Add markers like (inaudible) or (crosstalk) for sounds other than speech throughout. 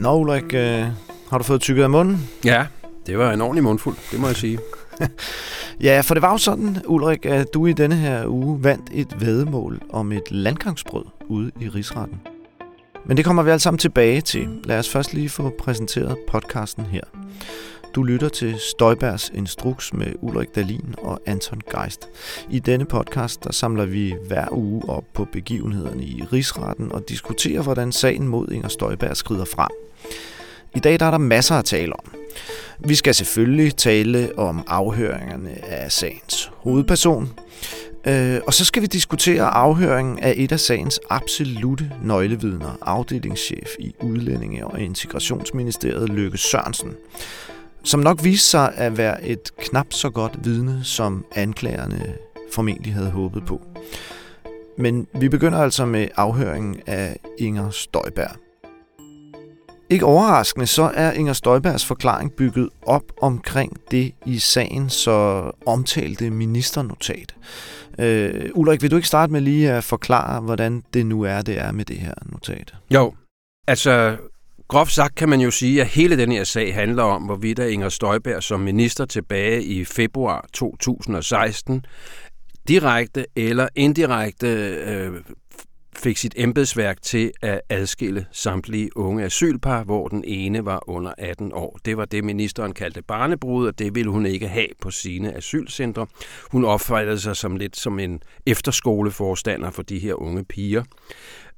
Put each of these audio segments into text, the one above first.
Nå, Ulrik, øh, har du fået tykket af munden? Ja, det var en ordentlig mundfuld, det må jeg sige. (laughs) Ja, for det var jo sådan, Ulrik, at du i denne her uge vandt et vedmål om et landgangsbrød ude i Rigsretten. Men det kommer vi alle sammen tilbage til. Lad os først lige få præsenteret podcasten her. Du lytter til Støjbergs Instruks med Ulrik Dalin og Anton Geist. I denne podcast der samler vi hver uge op på begivenhederne i Rigsretten og diskuterer, hvordan sagen mod Inger Støjberg skrider frem. I dag der er der masser at tale om. Vi skal selvfølgelig tale om afhøringerne af sagens hovedperson, Øh, og så skal vi diskutere afhøringen af et af sagens absolute nøglevidner, afdelingschef i Udlændinge- og Integrationsministeriet, Løkke Sørensen, som nok viste sig at være et knap så godt vidne, som anklagerne formentlig havde håbet på. Men vi begynder altså med afhøringen af Inger Støjberg. Ikke overraskende, så er Inger Støjbergs forklaring bygget op omkring det i sagen så omtalte ministernotat. Øh, Ulrik, vil du ikke starte med lige at forklare, hvordan det nu er, det er med det her notat? Jo, altså groft sagt kan man jo sige, at hele den her sag handler om, hvorvidt Inger Støjberg som minister tilbage i februar 2016 direkte eller indirekte øh, fik sit embedsværk til at adskille samtlige unge asylpar, hvor den ene var under 18 år. Det var det, ministeren kaldte barnebrud, og det ville hun ikke have på sine asylcentre. Hun opfattede sig som lidt som en efterskoleforstander for de her unge piger.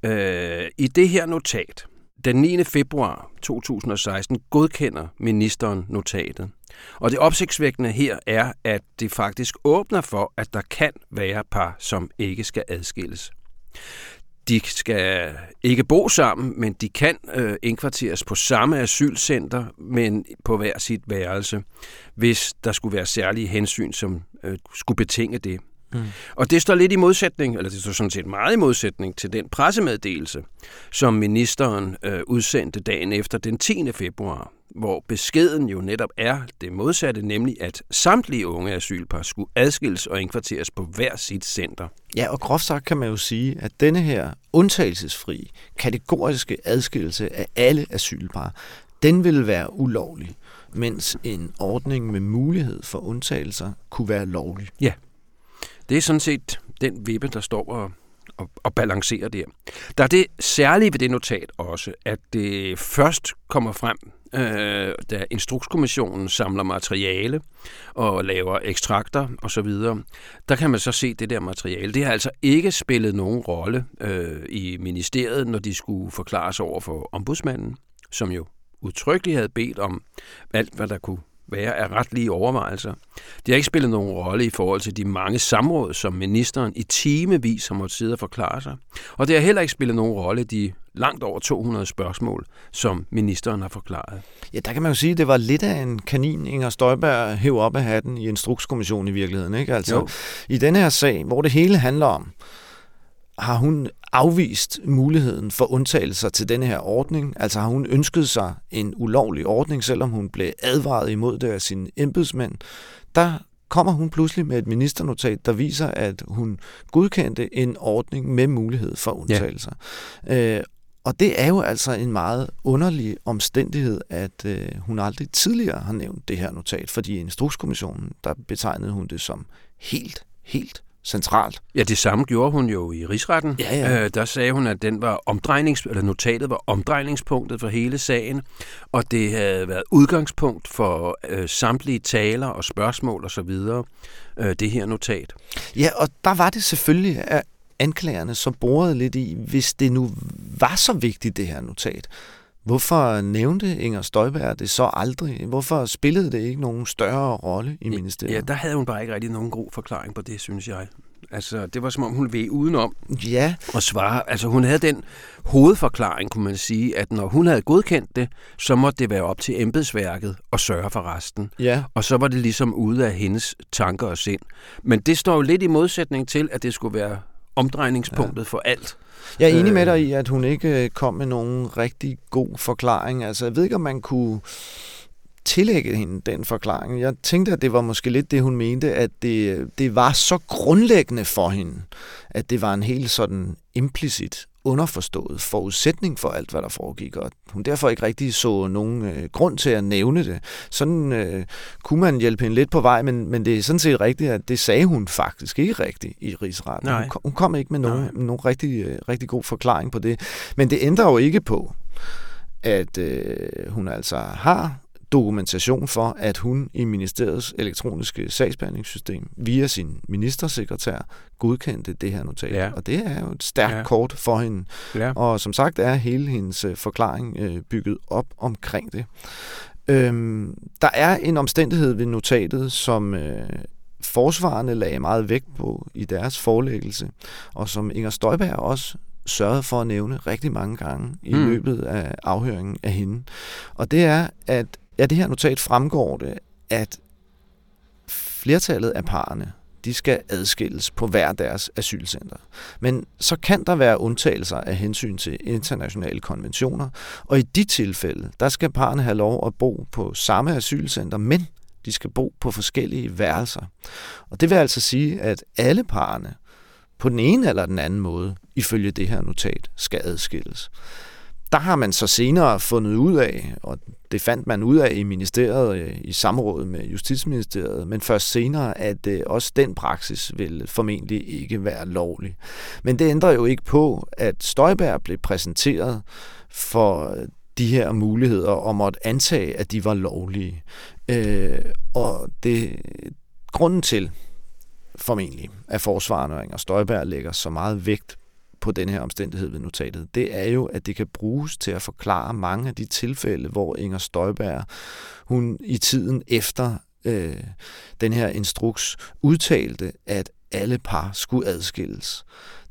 Øh, I det her notat, den 9. februar 2016 godkender ministeren notatet. Og det opsigtsvækkende her er, at det faktisk åbner for, at der kan være par, som ikke skal adskilles. De skal ikke bo sammen, men de kan øh, indkvarteres på samme asylcenter, men på hver sit værelse, hvis der skulle være særlige hensyn, som øh, skulle betinge det. Mm. Og det står lidt i modsætning, eller det står sådan set meget i modsætning til den pressemeddelelse, som ministeren øh, udsendte dagen efter den 10. februar, hvor beskeden jo netop er det modsatte, nemlig at samtlige unge asylpar skulle adskilles og indkvarteres på hver sit center. Ja, og groft sagt kan man jo sige, at denne her undtagelsesfri, kategoriske adskillelse af alle asylpar, den vil være ulovlig, mens en ordning med mulighed for undtagelser kunne være lovlig. Ja, det er sådan set den vippe, der står og, og, og balancerer der. Der er det særlige ved det notat også, at det først kommer frem, øh, da Instrukskommissionen samler materiale og laver ekstrakter osv., der kan man så se det der materiale. Det har altså ikke spillet nogen rolle øh, i ministeriet, når de skulle forklares over for ombudsmanden, som jo udtrykkeligt havde bedt om alt, hvad der kunne være af retlige overvejelser. Det har ikke spillet nogen rolle i forhold til de mange samråd, som ministeren i timevis har måttet sidde og forklare sig. Og det har heller ikke spillet nogen rolle de langt over 200 spørgsmål, som ministeren har forklaret. Ja, der kan man jo sige, at det var lidt af en kanin, Inger Støjberg hæv op af hatten i Instrukskommissionen i virkeligheden. Ikke? Altså, jo. I denne her sag, hvor det hele handler om, har hun afvist muligheden for undtagelser til denne her ordning. Altså har hun ønsket sig en ulovlig ordning, selvom hun blev advaret imod det af sine embedsmænd. Der kommer hun pludselig med et ministernotat, der viser, at hun godkendte en ordning med mulighed for undtagelser. Ja. Øh, og det er jo altså en meget underlig omstændighed, at øh, hun aldrig tidligere har nævnt det her notat, fordi i Instrukskommissionen, der betegnede hun det som helt, helt centralt. Ja, det samme gjorde hun jo i rigsretten. Ja, ja. Øh, der sagde hun, at den var omdrejnings, eller notatet var omdrejningspunktet for hele sagen, og det havde været udgangspunkt for øh, samtlige taler og spørgsmål osv., øh, det her notat. Ja, og der var det selvfølgelig, at anklagerne så borede lidt i, hvis det nu var så vigtigt, det her notat, Hvorfor nævnte Inger Støjberg det så aldrig? Hvorfor spillede det ikke nogen større rolle i ministeriet? Ja, der havde hun bare ikke rigtig nogen god forklaring på det, synes jeg. Altså, det var som om hun ved udenom ja. at svare. Altså, hun havde den hovedforklaring, kunne man sige, at når hun havde godkendt det, så måtte det være op til embedsværket at sørge for resten. Ja. Og så var det ligesom ude af hendes tanker og sind. Men det står jo lidt i modsætning til, at det skulle være omdrejningspunktet ja. for alt. Jeg er enig med dig i, at hun ikke kom med nogen rigtig god forklaring. Altså, jeg ved ikke, om man kunne tillægge hende den forklaring. Jeg tænkte, at det var måske lidt det, hun mente, at det, det var så grundlæggende for hende, at det var en helt sådan implicit underforstået forudsætning for alt, hvad der foregik, og hun derfor ikke rigtig så nogen øh, grund til at nævne det. Sådan øh, kunne man hjælpe hende lidt på vej, men, men det er sådan set rigtigt, at det sagde hun faktisk ikke rigtigt i rigsretten. Hun, kom, hun kom ikke med nogen, nogen rigtig, øh, rigtig god forklaring på det. Men det ændrer jo ikke på, at øh, hun altså har dokumentation for, at hun i ministeriets elektroniske sagsbehandlingssystem via sin ministersekretær godkendte det her notat. Ja. Og det er jo et stærkt ja. kort for hende. Ja. Og som sagt er hele hendes øh, forklaring øh, bygget op omkring det. Øhm, der er en omstændighed ved notatet, som øh, forsvarende lagde meget vægt på i deres forelæggelse, og som Inger Støjberg også sørgede for at nævne rigtig mange gange i mm. løbet af afhøringen af hende. Og det er, at Ja, det her notat fremgår det, at flertallet af parerne, de skal adskilles på hver deres asylcenter. Men så kan der være undtagelser af hensyn til internationale konventioner, og i de tilfælde, der skal parerne have lov at bo på samme asylcenter, men de skal bo på forskellige værelser. Og det vil altså sige, at alle parerne på den ene eller den anden måde, ifølge det her notat, skal adskilles. Der har man så senere fundet ud af, og det fandt man ud af i ministeriet øh, i samråd med Justitsministeriet, men først senere, at øh, også den praksis vil formentlig ikke være lovlig. Men det ændrer jo ikke på, at Støjberg blev præsenteret for øh, de her muligheder og måtte antage, at de var lovlige. Øh, og det grunden til, formentlig, at forsvareren og Støjberg lægger så meget vægt på den her omstændighed ved notatet, det er jo, at det kan bruges til at forklare mange af de tilfælde, hvor Inger Støjberg, hun i tiden efter øh, den her instruks, udtalte, at alle par skulle adskilles.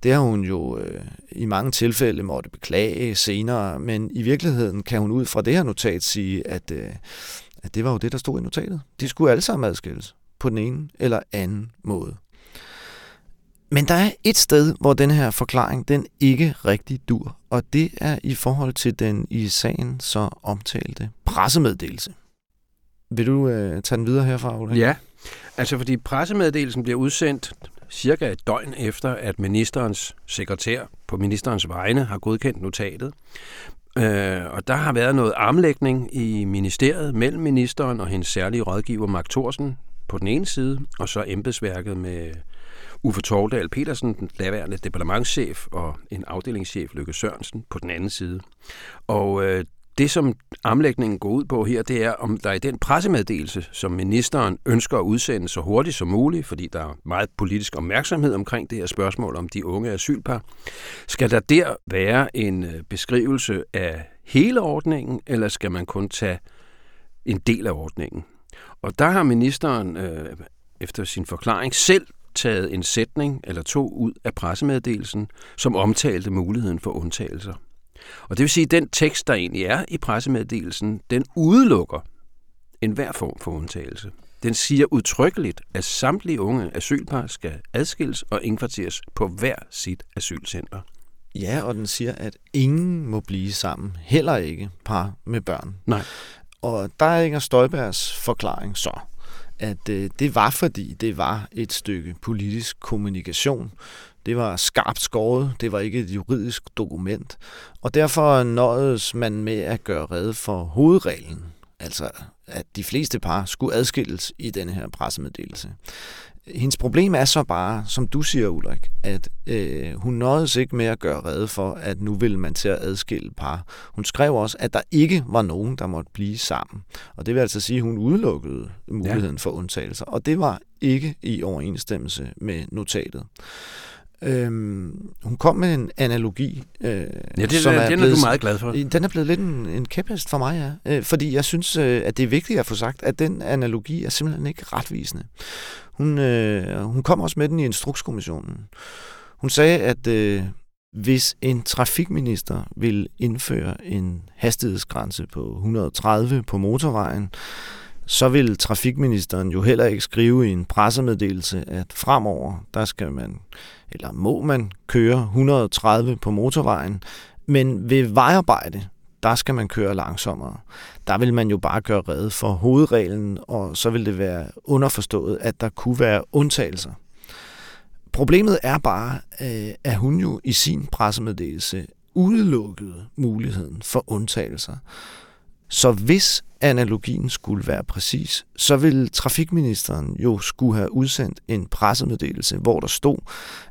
Det har hun jo øh, i mange tilfælde måtte beklage senere, men i virkeligheden kan hun ud fra det her notat sige, at, øh, at det var jo det, der stod i notatet. De skulle alle sammen adskilles på den ene eller anden måde. Men der er et sted, hvor den her forklaring, den ikke rigtig dur, og det er i forhold til den i sagen så omtalte pressemeddelelse. Vil du øh, tage den videre herfra, Ole? Ja, altså fordi pressemeddelelsen bliver udsendt cirka et døgn efter, at ministerens sekretær på ministerens vegne har godkendt notatet. Øh, og der har været noget armlægning i ministeriet mellem ministeren og hendes særlige rådgiver Mark Thorsen på den ene side, og så embedsværket med Uffe Tordal Petersen, den daværende departementschef, og en afdelingschef, Lykke Sørensen, på den anden side. Og øh, det, som omlægningen går ud på her, det er, om der i den pressemeddelelse, som ministeren ønsker at udsende så hurtigt som muligt, fordi der er meget politisk opmærksomhed omkring det her spørgsmål om de unge asylpar, skal der der være en øh, beskrivelse af hele ordningen, eller skal man kun tage en del af ordningen? Og der har ministeren øh, efter sin forklaring selv taget en sætning eller to ud af pressemeddelelsen, som omtalte muligheden for undtagelser. Og det vil sige, at den tekst, der egentlig er i pressemeddelelsen, den udelukker enhver form for undtagelse. Den siger udtrykkeligt, at samtlige unge asylpar skal adskilles og indkvarteres på hver sit asylcenter. Ja, og den siger, at ingen må blive sammen, heller ikke par med børn. Nej. Og der er Inger Støjbergs forklaring så, at øh, det var fordi, det var et stykke politisk kommunikation. Det var skarpt skåret, det var ikke et juridisk dokument, og derfor nøjedes man med at gøre red for hovedreglen, altså at de fleste par skulle adskilles i denne her pressemeddelelse. Hendes problem er så bare, som du siger, Ulrik, at øh, hun nåede ikke med at gøre redde for, at nu vil man til at adskille par. Hun skrev også, at der ikke var nogen, der måtte blive sammen. Og det vil altså sige, at hun udelukkede muligheden ja. for undtagelser. Og det var ikke i overensstemmelse med notatet. Øhm, hun kom med en analogi. Øh, ja, det, som er, den er blevet, du meget glad for. Den er blevet lidt en, en kæphest for mig, ja. Øh, fordi jeg synes, øh, at det er vigtigt at få sagt, at den analogi er simpelthen ikke retvisende. Hun, øh, hun kom også med den i Instrukskommissionen. Hun sagde, at øh, hvis en trafikminister vil indføre en hastighedsgrænse på 130 på motorvejen, så vil trafikministeren jo heller ikke skrive i en pressemeddelelse, at fremover, der skal man, eller må man køre 130 på motorvejen, men ved vejarbejde, der skal man køre langsommere. Der vil man jo bare gøre redde for hovedreglen, og så vil det være underforstået, at der kunne være undtagelser. Problemet er bare, øh, at hun jo i sin pressemeddelelse udelukkede muligheden for undtagelser. Så hvis analogien skulle være præcis, så ville trafikministeren jo skulle have udsendt en pressemeddelelse, hvor der stod,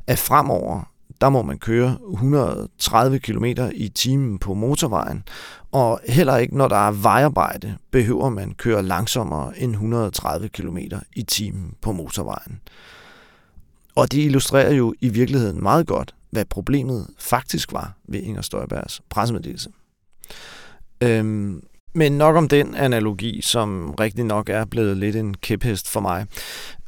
at fremover der må man køre 130 km i timen på motorvejen, og heller ikke når der er vejarbejde, behøver man køre langsommere end 130 km i timen på motorvejen. Og det illustrerer jo i virkeligheden meget godt, hvad problemet faktisk var ved Inger Støjbergs pressemeddelelse. Øhm, men nok om den analogi, som rigtig nok er blevet lidt en kæphest for mig.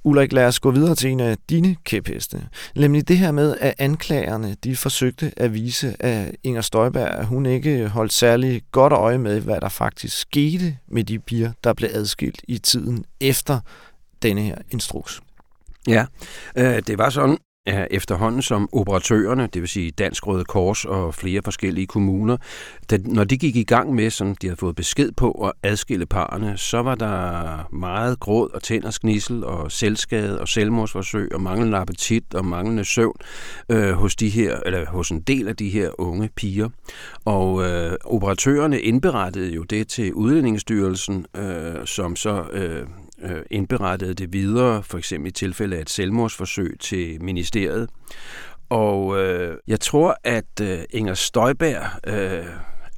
Ulrik, lad os gå videre til en af dine kæpheste. Nemlig det her med, at anklagerne de forsøgte at vise, at Inger Støjberg at hun ikke holdt særlig godt øje med, hvad der faktisk skete med de piger, der blev adskilt i tiden efter denne her instruks. Ja, øh, det var sådan, Ja, efterhånden som operatørerne, det vil sige Dansk Røde Kors og flere forskellige kommuner, da, når de gik i gang med, som de havde fået besked på at adskille parerne, så var der meget gråd og tænders gnissel og selvskade og selvmordsforsøg og manglende appetit og manglende søvn øh, hos, de her, eller hos en del af de her unge piger. Og øh, operatørerne indberettede jo det til Udlændingsstyrelsen, øh, som så øh, øh, indberettede det videre, for eksempel i tilfælde af et selvmordsforsøg til ministeriet. Og øh, jeg tror, at øh, Inger Støjberg øh,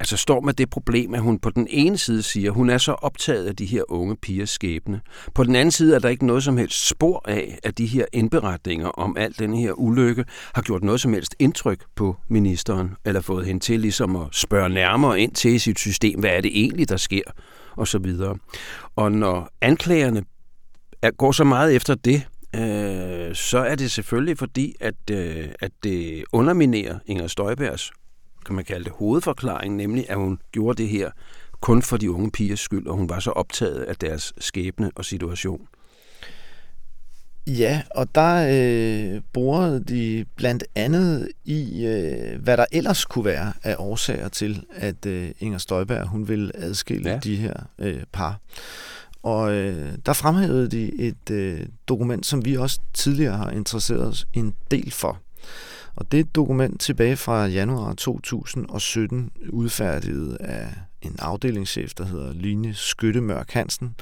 altså står med det problem, at hun på den ene side siger, at hun er så optaget af de her unge pigers skæbne. På den anden side er der ikke noget som helst spor af, at de her indberetninger om alt den her ulykke har gjort noget som helst indtryk på ministeren, eller fået hende til ligesom at spørge nærmere ind til sit system, hvad er det egentlig, der sker? og så videre. Og når anklagerne går så meget efter det, øh, så er det selvfølgelig fordi, at, øh, at det underminerer Inger Støjbergs, kan man kalde det, hovedforklaring, nemlig at hun gjorde det her kun for de unge pigers skyld, og hun var så optaget af deres skæbne og situation. Ja, og der øh, bruger de blandt andet i, øh, hvad der ellers kunne være af årsager til, at øh, Inger Støjberg hun vil adskille ja. de her øh, par. Og øh, der fremhævede de et øh, dokument, som vi også tidligere har interesseret os en del for. Og det er et dokument tilbage fra januar 2017, udfærdiget af en afdelingschef, der hedder Line Skyttemørk Hansen,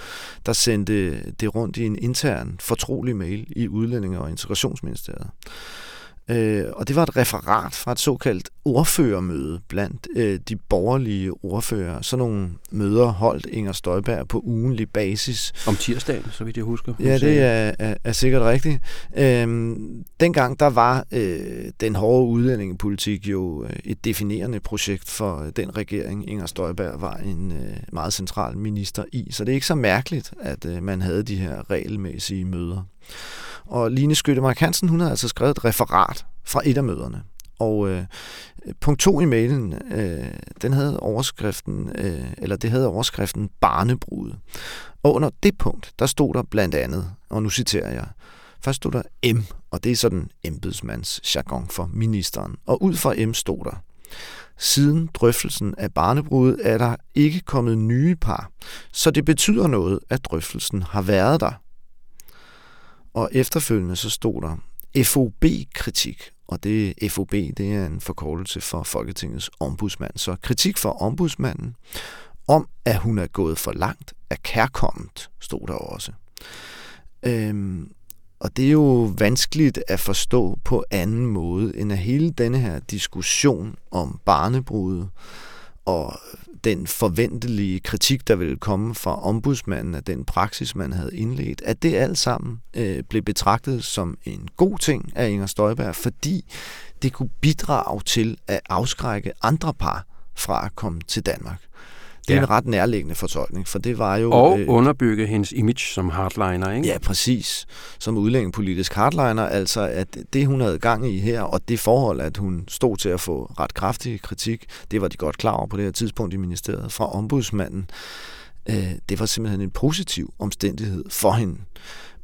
der sendte det rundt i en intern fortrolig mail i Udlændinge- og Integrationsministeriet. Øh, og det var et referat fra et såkaldt ordførermøde blandt øh, de borgerlige ordfører. Sådan nogle møder holdt Inger Støjberg på ugenlig basis. Om tirsdagen, så vidt jeg husker. Ja, det er, er, er sikkert rigtigt. Øhm, dengang der var øh, den hårde udlændingepolitik jo øh, et definerende projekt for den regering, Inger Støjberg var en øh, meget central minister i. Så det er ikke så mærkeligt, at øh, man havde de her regelmæssige møder. Og Line Skyttemark Hansen, hun havde altså skrevet et referat fra et af møderne. Og øh, punkt 2 i mailen, øh, den havde overskriften, øh, eller det havde overskriften barnebrud. Og under det punkt, der stod der blandt andet, og nu citerer jeg, først stod der M, og det er sådan embedsmands jargon for ministeren. Og ud fra M stod der, Siden drøftelsen af barnebrud er der ikke kommet nye par, så det betyder noget, at drøftelsen har været der. Og efterfølgende så stod der FOB-kritik, og det FOB det er en forkortelse for Folketingets ombudsmand. Så kritik for ombudsmanden om, at hun er gået for langt, er kærkommet, stod der også. Øhm, og det er jo vanskeligt at forstå på anden måde, end at hele denne her diskussion om barnebrude og den forventelige kritik, der ville komme fra ombudsmanden af den praksis, man havde indledt, at det alt sammen øh, blev betragtet som en god ting af Inger Støjberg, fordi det kunne bidrage til at afskrække andre par fra at komme til Danmark. Det er ja. en ret nærliggende fortolkning, for det var jo... Og øh, underbygge hendes image som hardliner, ikke? Ja, præcis. Som udlændingepolitisk hardliner, altså at det, hun havde gang i her, og det forhold, at hun stod til at få ret kraftig kritik, det var de godt klar over på det her tidspunkt i ministeriet fra ombudsmanden. Øh, det var simpelthen en positiv omstændighed for hende.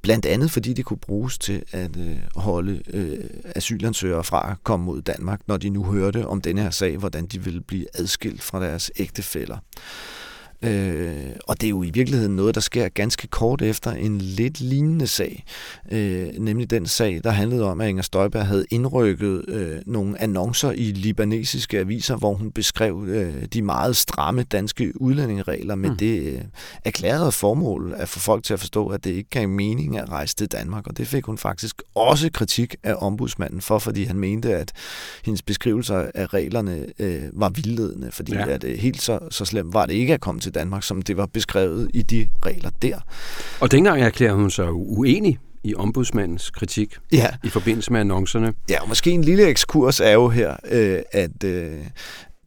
Blandt andet fordi det kunne bruges til at øh, holde øh, asylansøgere fra at komme mod Danmark, når de nu hørte om denne her sag, hvordan de ville blive adskilt fra deres ægtefæller. Øh, og det er jo i virkeligheden noget, der sker ganske kort efter en lidt lignende sag. Øh, nemlig den sag, der handlede om, at Inger Støjberg havde indrykket øh, nogle annoncer i libanesiske aviser, hvor hun beskrev øh, de meget stramme danske udlændingeregler med mm. det øh, erklærede formål at få folk til at forstå, at det ikke kan mening at rejse til Danmark. Og det fik hun faktisk også kritik af ombudsmanden for, fordi han mente, at hendes beskrivelser af reglerne øh, var vildledende, fordi ja. at, øh, helt så, så slemt var det ikke at komme til Danmark, som det var beskrevet i de regler der. Og dengang erklærede hun sig uenig i ombudsmandens kritik ja. i forbindelse med annoncerne. Ja, og måske en lille ekskurs er jo her, øh, at øh,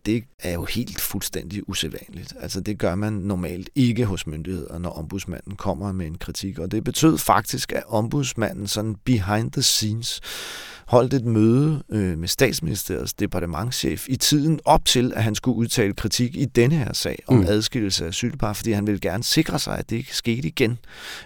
det er jo helt fuldstændig usædvanligt. Altså det gør man normalt ikke hos myndigheder, når ombudsmanden kommer med en kritik. Og det betød faktisk, at ombudsmanden sådan behind the scenes holdt et møde øh, med statsministeriets departementschef i tiden op til, at han skulle udtale kritik i denne her sag om mm. adskillelse af asylpar, fordi han ville gerne sikre sig, at det ikke skete igen,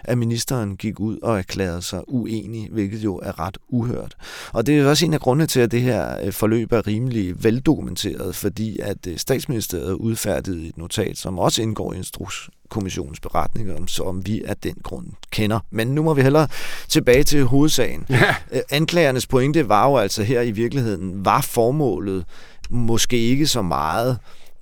at ministeren gik ud og erklærede sig uenig, hvilket jo er ret uhørt. Og det er også en af grundene til, at det her øh, forløb er rimelig veldokumenteret, fordi at øh, statsministeriet udfærdede et notat, som også indgår i instruks kommissionens beretninger, som vi af den grund kender. Men nu må vi hellere tilbage til hovedsagen. Ja. Øh, anklagernes pointe var jo altså her i virkeligheden, var formålet måske ikke så meget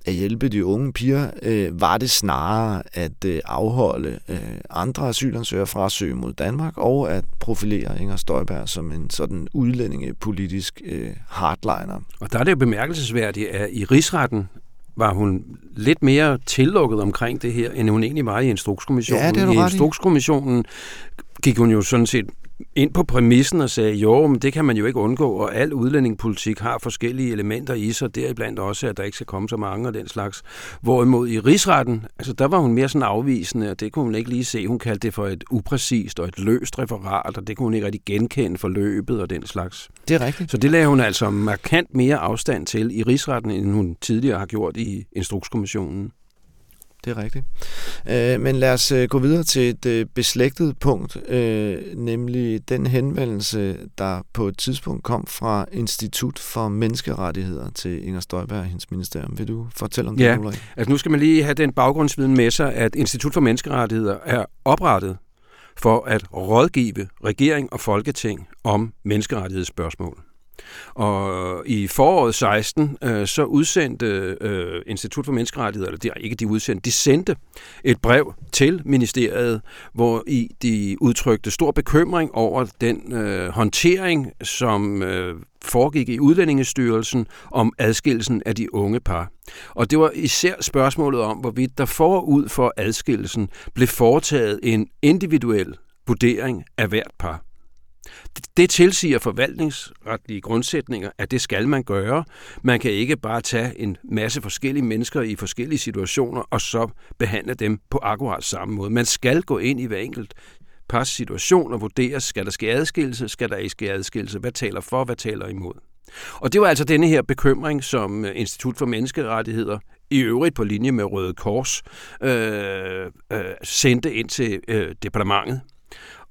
at hjælpe de unge piger, øh, var det snarere at øh, afholde øh, andre asylansøgere fra at søge mod Danmark, og at profilere Inger Støjberg som en sådan udlændingepolitisk øh, hardliner. Og der er det jo bemærkelsesværdigt, at i rigsretten var hun lidt mere tillukket omkring det her, end hun egentlig var i Instrukskommissionen. Ja, det er du I Instrukskommissionen gik hun jo sådan set ind på præmissen og sagde, jo, men det kan man jo ikke undgå, og al udlændingepolitik har forskellige elementer i sig, deriblandt også, at der ikke skal komme så mange af den slags. Hvorimod i rigsretten, altså der var hun mere sådan afvisende, og det kunne hun ikke lige se. Hun kaldte det for et upræcist og et løst referat, og det kunne hun ikke rigtig genkende for løbet og den slags. Det er rigtigt. Så det lagde hun altså markant mere afstand til i rigsretten, end hun tidligere har gjort i Instrukskommissionen det er rigtigt. Øh, men lad os øh, gå videre til et øh, beslægtet punkt, øh, nemlig den henvendelse, der på et tidspunkt kom fra Institut for Menneskerettigheder til Inger Støjberg og hendes ministerium. Vil du fortælle om ja, det, Ulrik? altså nu skal man lige have den baggrundsviden med sig, at Institut for Menneskerettigheder er oprettet for at rådgive regering og folketing om menneskerettighedsspørgsmål. Og i foråret 16, øh, så udsendte øh, Institut for Menneskerettigheder, eller det er ikke de udsendte, de sendte et brev til ministeriet, hvor i de udtrykte stor bekymring over den øh, håndtering, som øh, foregik i Udlændingestyrelsen om adskillelsen af de unge par. Og det var især spørgsmålet om, hvorvidt der forud for adskillelsen blev foretaget en individuel vurdering af hvert par. Det tilsiger forvaltningsretlige grundsætninger, at det skal man gøre. Man kan ikke bare tage en masse forskellige mennesker i forskellige situationer og så behandle dem på akkurat samme måde. Man skal gå ind i hver enkelt pars situation og vurdere, skal der ske adskillelse, skal der ikke ske adskillelse, hvad taler for, hvad taler imod. Og det var altså denne her bekymring, som øh, Institut for Menneskerettigheder, i øvrigt på linje med Røde Kors, øh, øh, sendte ind til øh, departementet.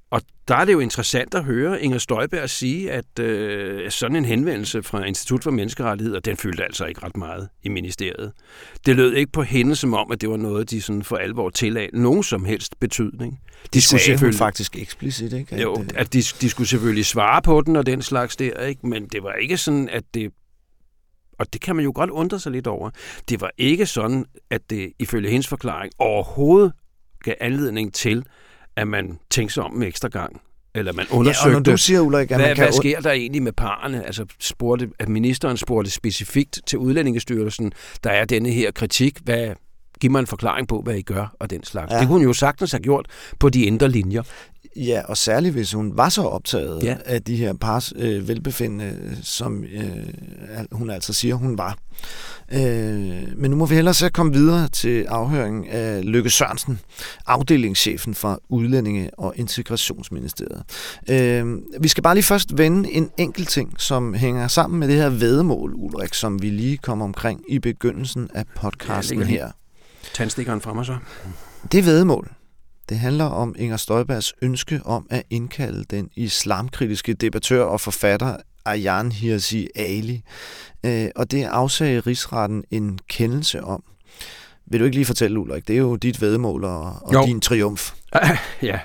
Og der er det jo interessant at høre Inger Støjberg sige, at øh, sådan en henvendelse fra Institut for Menneskerettigheder, den fyldte altså ikke ret meget i ministeriet. Det lød ikke på hende som om, at det var noget, de sådan for alvor tillagde nogen som helst betydning. De det skulle selvfølgelig faktisk eksplicit, ikke? At, jo, at de, de skulle selvfølgelig svare på den og den slags der, ikke? men det var ikke sådan, at det og det kan man jo godt undre sig lidt over. Det var ikke sådan, at det ifølge hendes forklaring overhovedet gav anledning til, at man tænkte sig om en ekstra gang eller man undersøgte, ja, når du siger, Ulrik, at hvad, man kan... hvad sker der egentlig med parerne? Altså spurgte, at ministeren spurgte specifikt til Udlændingestyrelsen, der er denne her kritik, hvad, giv mig en forklaring på, hvad I gør, og den slags. Ja. Det kunne hun jo sagtens have gjort på de indre linjer. Ja, og særligt hvis hun var så optaget ja. af de her pars øh, velbefindende, som øh, hun altså siger, hun var. Øh, men nu må vi hellere så komme videre til afhøringen af Lykke Sørensen, afdelingschefen fra Udlændinge- og Integrationsministeriet. Øh, vi skal bare lige først vende en enkelt ting, som hænger sammen med det her vedemål, Ulrik, som vi lige kom omkring i begyndelsen af podcasten ja, her. Tandstikkeren fremme så. Det vedemål, det handler om Inger Støjbergs ønske om at indkalde den islamkritiske debattør og forfatter Ayan Hirsi Ali, øh, og det afsagde rigsretten en kendelse om. Vil du ikke lige fortælle, Ulrik? Det er jo dit vedmål og, og din triumf. (laughs) ja,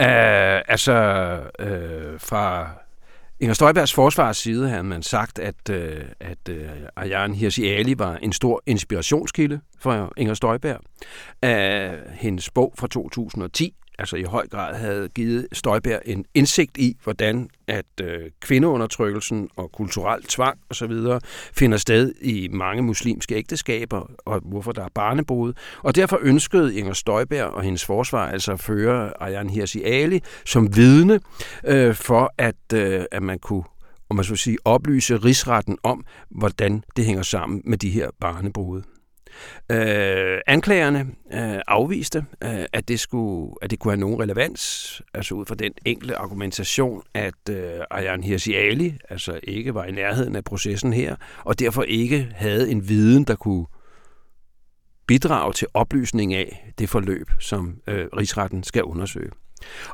uh, altså uh, fra Inger Støjbergs forsvars side havde man sagt, at, øh, at øh, Ayaan Hirsi Ali var en stor inspirationskilde for Inger Støjberg. Æh, hendes bog fra 2010 altså i høj grad havde givet Støjberg en indsigt i, hvordan at øh, kvindeundertrykkelsen og kulturel tvang osv. finder sted i mange muslimske ægteskaber, og hvorfor der er barnebrud. Og derfor ønskede Inger Støjberg og hendes forsvar altså at føre Ayan Hirsi Ali som vidne øh, for, at, øh, at man kunne om man så sige, oplyse rigsretten om, hvordan det hænger sammen med de her barnebrude. Øh, anklagerne øh, afviste, øh, at, det skulle, at det kunne have nogen relevans, altså ud fra den enkle argumentation, at øh, Ayan Hirsi Ali altså ikke var i nærheden af processen her, og derfor ikke havde en viden, der kunne bidrage til oplysning af det forløb, som øh, rigsretten skal undersøge.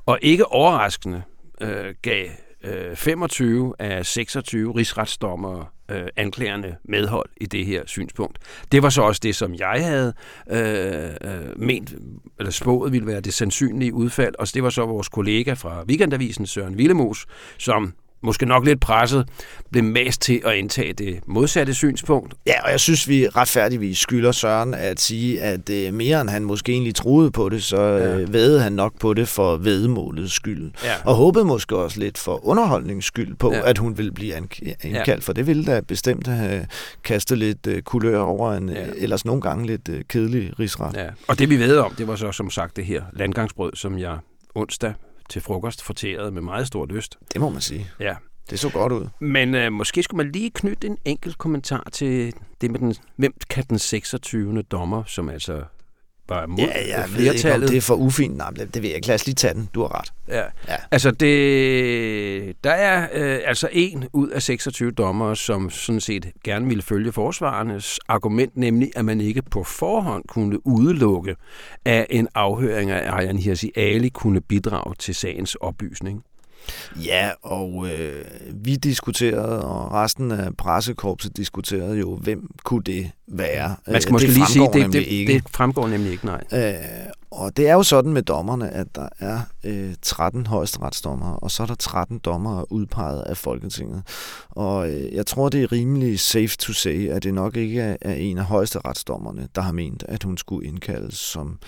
Og ikke overraskende øh, gav øh, 25 af 26 rigsretsdommere øh, anklagerne medhold i det her synspunkt. Det var så også det, som jeg havde øh, øh, ment, eller spået ville være det sandsynlige udfald, og det var så vores kollega fra Weekendavisen, Søren Villemos, som måske nok lidt presset, blev mest til at indtage det modsatte synspunkt. Ja, og jeg synes, vi retfærdigvis skylder Søren at sige, at øh, mere end han måske egentlig troede på det, så ja. øh, vædede han nok på det for vedmålets skyld. Ja. Og håbede måske også lidt for underholdningens skyld på, ja. at hun ville blive indkaldt, ja. for det ville da bestemt have kastet lidt øh, kulør over en ja. ellers nogle gange lidt øh, kedelig rigsret. Ja. Og det vi ved om, det var så som sagt det her landgangsbrød, som jeg onsdag til frokost forteret med meget stor lyst. Det må man sige. Ja. Det så godt ud. Men øh, måske skulle man lige knytte en enkelt kommentar til det med den, hvem kan den 26. dommer, som altså var imod ja, jeg flertallet. Ved ikke, det er for ufint. Nej, det ved jeg ikke. Lad os lige tage den. Du har ret. Ja. ja. Altså, det, der er øh, altså en ud af 26 dommer, som sådan set gerne ville følge forsvarernes argument, nemlig at man ikke på forhånd kunne udelukke, at en afhøring af Arjan Hirsi Ali kunne bidrage til sagens oplysning. Ja, og øh, vi diskuterede, og resten af pressekorpset diskuterede jo, hvem kunne det være. Man skal øh, måske det lige sige, det, det, ikke. det fremgår nemlig ikke, nej. Øh, og det er jo sådan med dommerne, at der er øh, 13 højesteretsdommere, og så er der 13 dommere udpeget af Folketinget. Og øh, jeg tror, det er rimelig safe to say, at det nok ikke er, er en af højesteretsdommerne, der har ment, at hun skulle indkaldes som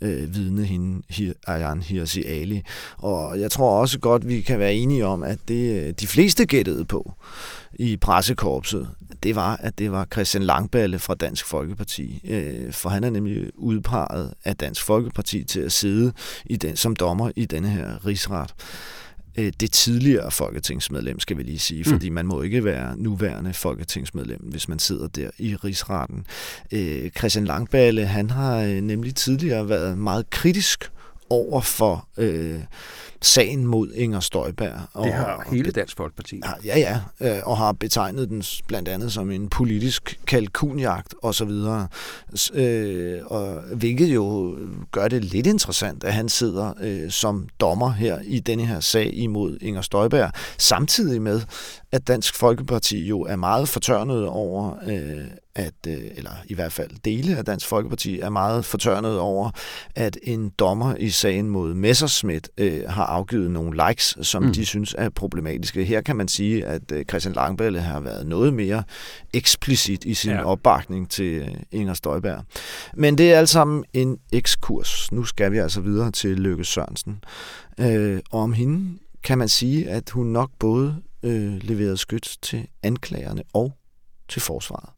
øh, vidne hende, Ayan Hirsi Ali. Og jeg tror også godt, vi kan være enige om, at det øh, de fleste gættede på i pressekorpset, det var, at det var Christian Langballe fra Dansk Folkeparti. Øh, for han er nemlig udpeget af Dansk Folkeparti til at sidde i den, som dommer i denne her rigsret det tidligere folketingsmedlem, skal vi lige sige, mm. fordi man må ikke være nuværende folketingsmedlem, hvis man sidder der i rigsretten. Øh, Christian Langballe, han har øh, nemlig tidligere været meget kritisk over for øh, sagen mod Inger Støjberg. Og, det har hele Dansk Folkeparti. Ja, ja, øh, og har betegnet den blandt andet som en politisk kalkunjagt og så videre. Øh, og hvilket jo gør det lidt interessant, at han sidder øh, som dommer her i denne her sag imod Inger Støjberg, samtidig med, at Dansk Folkeparti jo er meget fortørnet over, øh, at, øh, eller i hvert fald dele af Dansk Folkeparti er meget fortørnet over, at en dommer i sagen mod Messerschmidt øh, har afgivet nogle likes, som mm. de synes er problematiske. Her kan man sige, at øh, Christian Langbælle har været noget mere eksplicit i sin ja. opbakning til øh, Inger Støjberg. Men det er alt sammen en ekskurs. Nu skal vi altså videre til Løkke Sørensen. Øh, og om hende kan man sige, at hun nok både øh, leveret skyt til anklagerne og til forsvaret.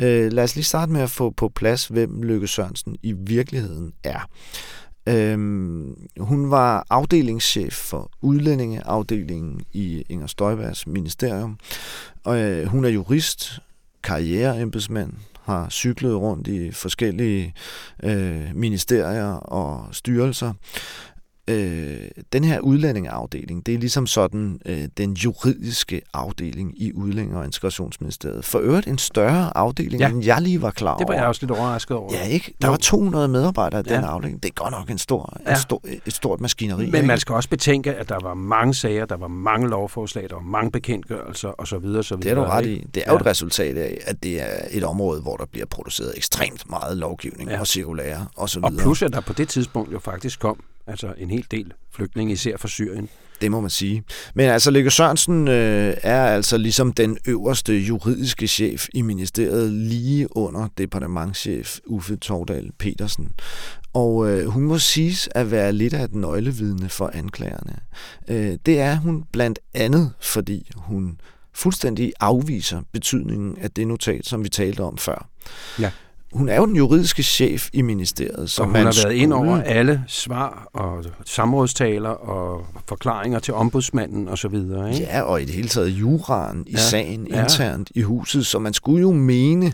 Øh, lad os lige starte med at få på plads, hvem Løkke Sørensen i virkeligheden er. Øhm, hun var afdelingschef for udlændingeafdelingen i Inger Støjbergs ministerium. Og, øh, hun er jurist, karriereembedsmand, har cyklet rundt i forskellige øh, ministerier og styrelser øh, den her udlændingeafdeling, det er ligesom sådan øh, den juridiske afdeling i Udlænding- og Integrationsministeriet. For øvrigt en større afdeling, ja. end jeg lige var klar over. Det var jeg også lidt overrasket over. Ja, ikke? Der jo. var 200 medarbejdere i den ja. afdeling. Det er godt nok en stor, ja. en stor, et stort maskineri. Men ikke? man skal også betænke, at der var mange sager, der var mange lovforslag, der var mange bekendtgørelser osv. Så det er du ret i. Det er jo et resultat af, at det er et område, hvor der bliver produceret ekstremt meget lovgivning ja. og cirkulære osv. Og plus, at der på det tidspunkt jo faktisk kom altså en hel del flygtninge, især fra Syrien. Det må man sige. Men altså, Lykke Sørensen øh, er altså ligesom den øverste juridiske chef i ministeriet, lige under departementchef Uffe Tordal Petersen. Og øh, hun må siges at være lidt af et nøglevidne for anklagerne. Øh, det er hun blandt andet, fordi hun fuldstændig afviser betydningen af det notat, som vi talte om før. Ja hun er jo den juridiske chef i ministeriet. Så og hun har været skulle... ind over alle svar og samrådstaler og forklaringer til ombudsmanden osv. Ikke? Ja, og i det hele taget juraen i ja. sagen ja. internt i huset. Så man skulle jo mene,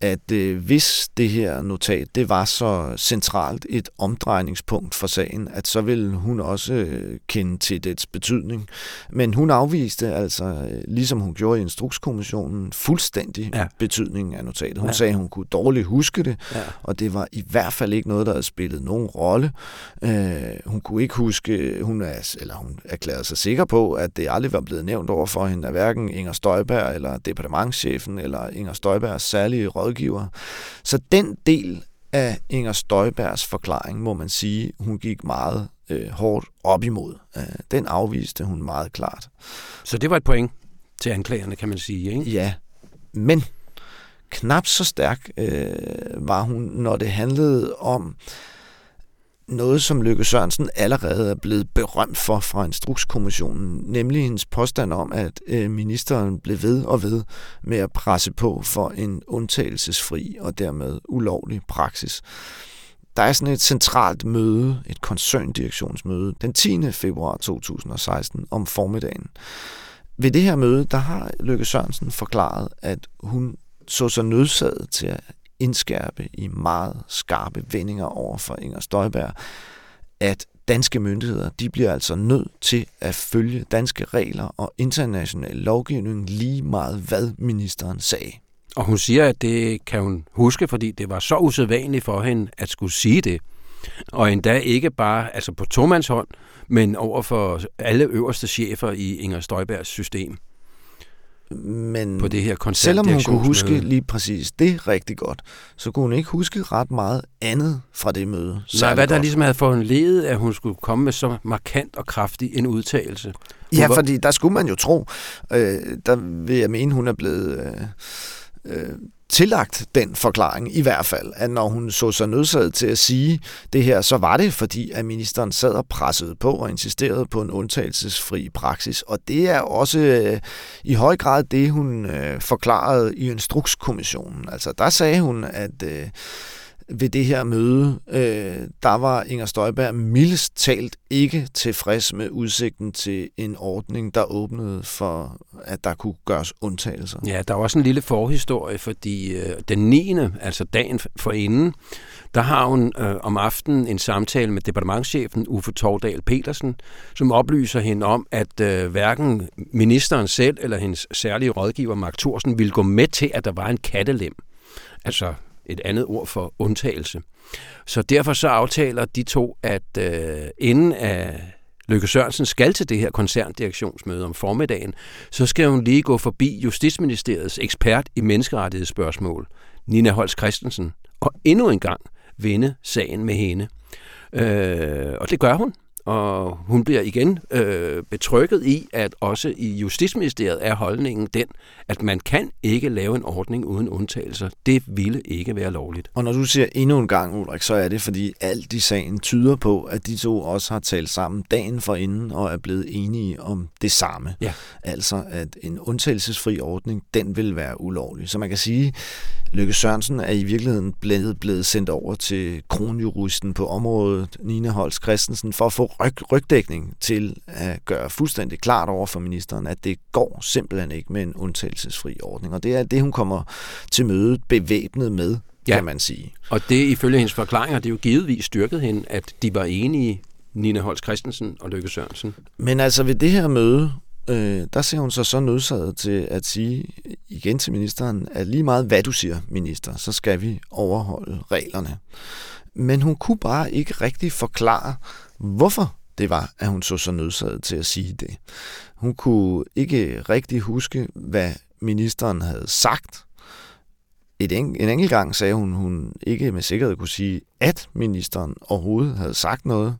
at øh, hvis det her notat det var så centralt et omdrejningspunkt for sagen, at så ville hun også øh, kende til dets betydning. Men hun afviste altså, øh, ligesom hun gjorde i Instrukskommissionen, fuldstændig ja. betydningen af notatet. Hun ja. sagde, at hun kunne dårligt huske det, ja. og det var i hvert fald ikke noget, der havde spillet nogen rolle. Øh, hun kunne ikke huske, hun, er, eller hun erklærede sig sikker på, at det aldrig var blevet nævnt over for hende af hverken Inger Støjberg eller departementchefen eller Inger Støjbergs særlige rådgiver. Så den del af Inger Støjbergs forklaring, må man sige, hun gik meget øh, hårdt op imod. Øh, den afviste hun meget klart. Så det var et point til anklagerne, kan man sige, ikke? Ja, men knap så stærk øh, var hun, når det handlede om øh, noget, som Løkke Sørensen allerede er blevet berømt for fra Instrukskommissionen, nemlig hendes påstand om, at øh, ministeren blev ved og ved med at presse på for en undtagelsesfri og dermed ulovlig praksis. Der er sådan et centralt møde, et koncerndirektionsmøde, den 10. februar 2016 om formiddagen. Ved det her møde, der har Løkke Sørensen forklaret, at hun så sig nødsaget til at indskærpe i meget skarpe vendinger over for Inger Støjberg, at danske myndigheder, de bliver altså nødt til at følge danske regler og international lovgivning lige meget, hvad ministeren sagde. Og hun siger, at det kan hun huske, fordi det var så usædvanligt for hende at skulle sige det. Og endda ikke bare altså på tomandshånd, men over for alle øverste chefer i Inger Støjbergs system men på det her selvom hun kunne huske lige præcis det rigtig godt, så kunne hun ikke huske ret meget andet fra det møde. Nej, hvad der ligesom havde foranledet, at hun skulle komme med så markant og kraftig en udtalelse. Hun ja, var... fordi der skulle man jo tro, øh, der vil jeg mene, hun er blevet... Øh, øh, tillagt den forklaring i hvert fald, at når hun så sig nødsaget til at sige det her, så var det fordi, at ministeren sad og pressede på og insisterede på en undtagelsesfri praksis. Og det er også øh, i høj grad det, hun øh, forklarede i Instrukskommissionen. Altså der sagde hun, at øh, ved det her møde, øh, der var Inger Støjberg mildest talt ikke tilfreds med udsigten til en ordning, der åbnede for, at der kunne gøres undtagelser. Ja, der var også en lille forhistorie, fordi øh, den 9., altså dagen forinden, der har hun øh, om aftenen en samtale med departementchefen Uffe Tordal Petersen, som oplyser hende om, at øh, hverken ministeren selv eller hendes særlige rådgiver Mark Thorsen ville gå med til, at der var en kattelem. Altså et andet ord for undtagelse. Så derfor så aftaler de to, at øh, inden af Løkke Sørensen skal til det her koncerndirektionsmøde om formiddagen, så skal hun lige gå forbi Justitsministeriets ekspert i menneskerettighedsspørgsmål, Nina Holst Christensen, og endnu en gang vinde sagen med hende. Øh, og det gør hun og hun bliver igen øh, betrykket i, at også i Justitsministeriet er holdningen den, at man kan ikke lave en ordning uden undtagelser. Det ville ikke være lovligt. Og når du siger endnu en gang, Ulrik, så er det, fordi alt i sagen tyder på, at de to også har talt sammen dagen for inden og er blevet enige om det samme. Ja. Altså, at en undtagelsesfri ordning, den vil være ulovlig. Så man kan sige, Lykke Sørensen er i virkeligheden blevet, blevet sendt over til kronjuristen på området, Nina Holst Christensen, for at få ryg, rygdækning til at gøre fuldstændig klart over for ministeren, at det går simpelthen ikke med en undtagelsesfri ordning. Og det er det, hun kommer til mødet bevæbnet med, ja. kan man sige. Og det ifølge hendes forklaringer, det er jo givetvis styrket hende, at de var enige Nina Holst Christensen og Lykke Sørensen. Men altså ved det her møde, øh, der ser hun sig så nødsaget til at sige igen til ministeren, at lige meget hvad du siger, minister, så skal vi overholde reglerne. Men hun kunne bare ikke rigtig forklare, hvorfor det var, at hun så sig nødsaget til at sige det. Hun kunne ikke rigtig huske, hvad ministeren havde sagt. Et en, en enkelt gang sagde hun, hun ikke med sikkerhed kunne sige, at ministeren overhovedet havde sagt noget.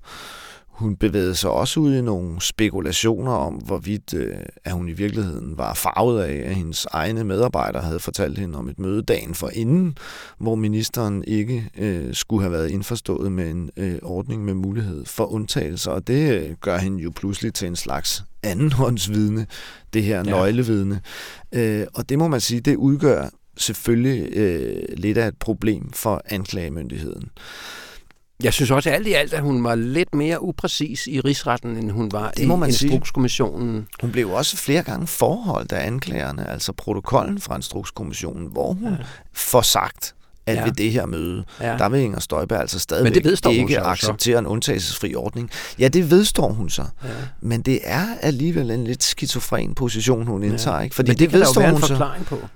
Hun bevægede sig også ud i nogle spekulationer om, hvorvidt øh, at hun i virkeligheden var farvet af, at hendes egne medarbejdere havde fortalt hende om et møde dagen for inden, hvor ministeren ikke øh, skulle have været indforstået med en øh, ordning med mulighed for undtagelser. Og det øh, gør hende jo pludselig til en slags andenhåndsvidne, det her ja. nøglevidne. Øh, og det må man sige, det udgør selvfølgelig øh, lidt af et problem for anklagemyndigheden. Jeg synes også alt i alt, at hun var lidt mere upræcis i rigsretten, end hun var det må man i Instrukskommissionen. Sige. Hun blev også flere gange forholdt af anklagerne, altså protokollen fra Instrukskommissionen, hvor hun ja. får sagt, at ja. ved det her møde, ja. der vil Inger Støjberg altså stadigvæk Men det ikke så acceptere en undtagelsesfri ordning. Ja, det vedstår hun så. Ja. Men det er alligevel en lidt skizofren position, hun indtager. Ja. Ikke? Fordi Men det, det vedstår forklaring så, på.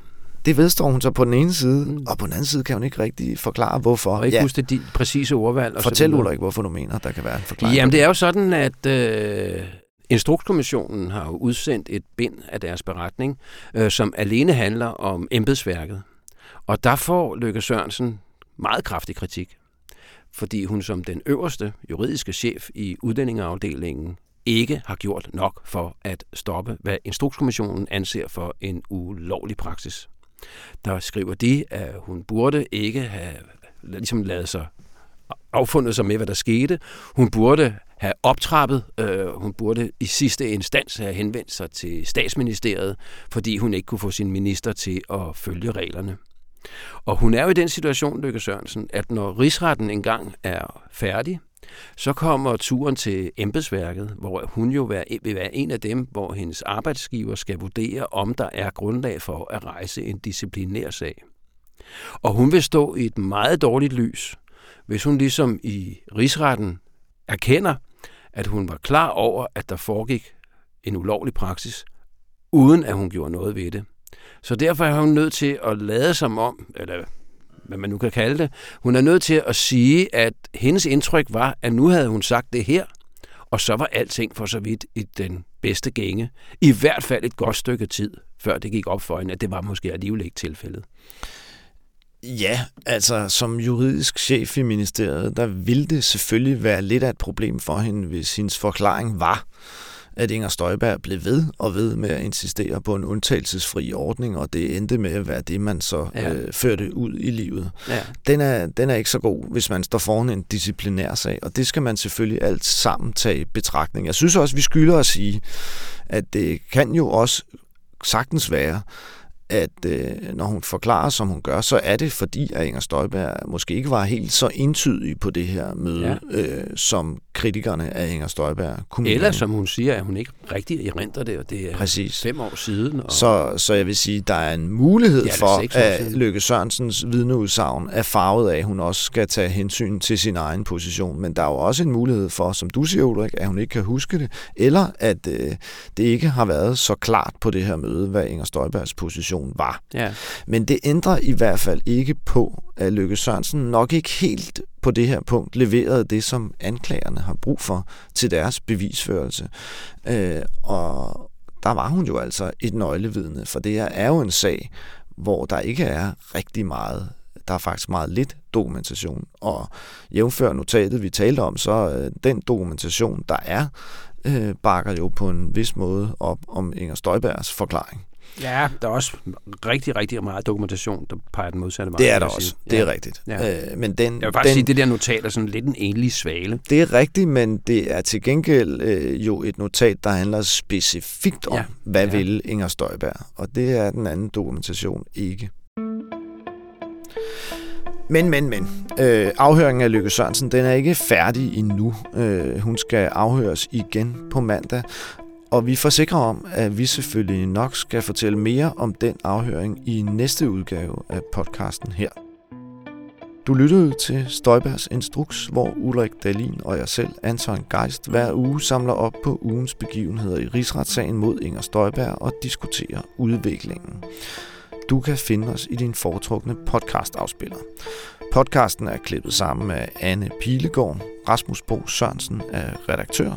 Det vedstår hun så på den ene side, mm. og på den anden side kan hun ikke rigtig forklare, hvorfor. Og ikke ja. huske de præcise ordvalg. Og Fortæl Ulrik, hvorfor du mener, der kan være en forklaring. Jamen, det er jo sådan, at øh, Instrukskommissionen har jo udsendt et bind af deres beretning, øh, som alene handler om embedsværket. Og der får Løkke Sørensen meget kraftig kritik, fordi hun som den øverste juridiske chef i uddanningafdelingen ikke har gjort nok for at stoppe, hvad Instrukskommissionen anser for en ulovlig praksis der skriver de, at hun burde ikke have ligesom lavet sig affundet sig med, hvad der skete. Hun burde have optrappet, øh, hun burde i sidste instans have henvendt sig til statsministeriet, fordi hun ikke kunne få sin minister til at følge reglerne. Og hun er jo i den situation, Lykke Sørensen, at når rigsretten engang er færdig, så kommer turen til embedsværket, hvor hun jo vil være en af dem, hvor hendes arbejdsgiver skal vurdere, om der er grundlag for at rejse en disciplinær sag. Og hun vil stå i et meget dårligt lys, hvis hun ligesom i rigsretten erkender, at hun var klar over, at der foregik en ulovlig praksis, uden at hun gjorde noget ved det. Så derfor er hun nødt til at lade som om, eller hvad man nu kan kalde det. Hun er nødt til at sige, at hendes indtryk var, at nu havde hun sagt det her, og så var alting for så vidt i den bedste gænge. I hvert fald et godt stykke tid, før det gik op for hende, at det var måske alligevel ikke tilfældet. Ja, altså som juridisk chef i ministeriet, der ville det selvfølgelig være lidt af et problem for hende, hvis hendes forklaring var, at Inger Støjberg blev ved og ved med at insistere på en undtagelsesfri ordning, og det endte med at være det, man så ja. øh, førte ud i livet. Ja. Den, er, den er ikke så god, hvis man står foran en disciplinær sag, og det skal man selvfølgelig alt sammen tage i betragtning. Jeg synes også, vi skylder at sige, at det kan jo også sagtens være, at øh, når hun forklarer, som hun gør, så er det fordi, at Inger Støjberg måske ikke var helt så entydig på det her møde, ja. øh, som kritikerne af Inger Støjberg kunne Eller som hun siger, at hun ikke rigtig erindrer det, og det er Præcis. fem år siden. Og... Så, så jeg vil sige, der er en mulighed ja, for, at Løkke Sørensens vidneudsagn er farvet af, at hun også skal tage hensyn til sin egen position. Men der er jo også en mulighed for, som du siger, Ulrik, at hun ikke kan huske det, eller at øh, det ikke har været så klart på det her møde, hvad Inger Støjbergs position situation var. Ja. Men det ændrer i hvert fald ikke på, at Løkke Sørensen nok ikke helt på det her punkt leverede det, som anklagerne har brug for til deres bevisførelse. Øh, og der var hun jo altså et nøglevidne, for det her er jo en sag, hvor der ikke er rigtig meget der er faktisk meget lidt dokumentation. Og jævnfør notatet, vi talte om, så øh, den dokumentation, der er, øh, bakker jo på en vis måde op om Inger Støjbergs forklaring. Ja, der er også rigtig, rigtig meget dokumentation, der peger den modsatte vej. Det er der også, det er ja. rigtigt. Ja. Øh, men den, jeg vil faktisk den, sige, at det der notat er sådan lidt en enlig svale. Det er rigtigt, men det er til gengæld øh, jo et notat, der handler specifikt om, ja. hvad ja. vil Inger Støjberg. Og det er den anden dokumentation ikke. Men, men, men. Øh, afhøringen af Lykke Sørensen, den er ikke færdig endnu. Øh, hun skal afhøres igen på mandag, og vi forsikrer om, at vi selvfølgelig nok skal fortælle mere om den afhøring i næste udgave af podcasten her. Du lyttede til Støjbergs Instruks, hvor Ulrik Dalin og jeg selv, Anton Geist, hver uge samler op på ugens begivenheder i rigsretssagen mod Inger Støjberg og diskuterer udviklingen. Du kan finde os i din foretrukne podcastafspiller. Podcasten er klippet sammen af Anne Pilegaard, Rasmus Bo Sørensen er redaktør.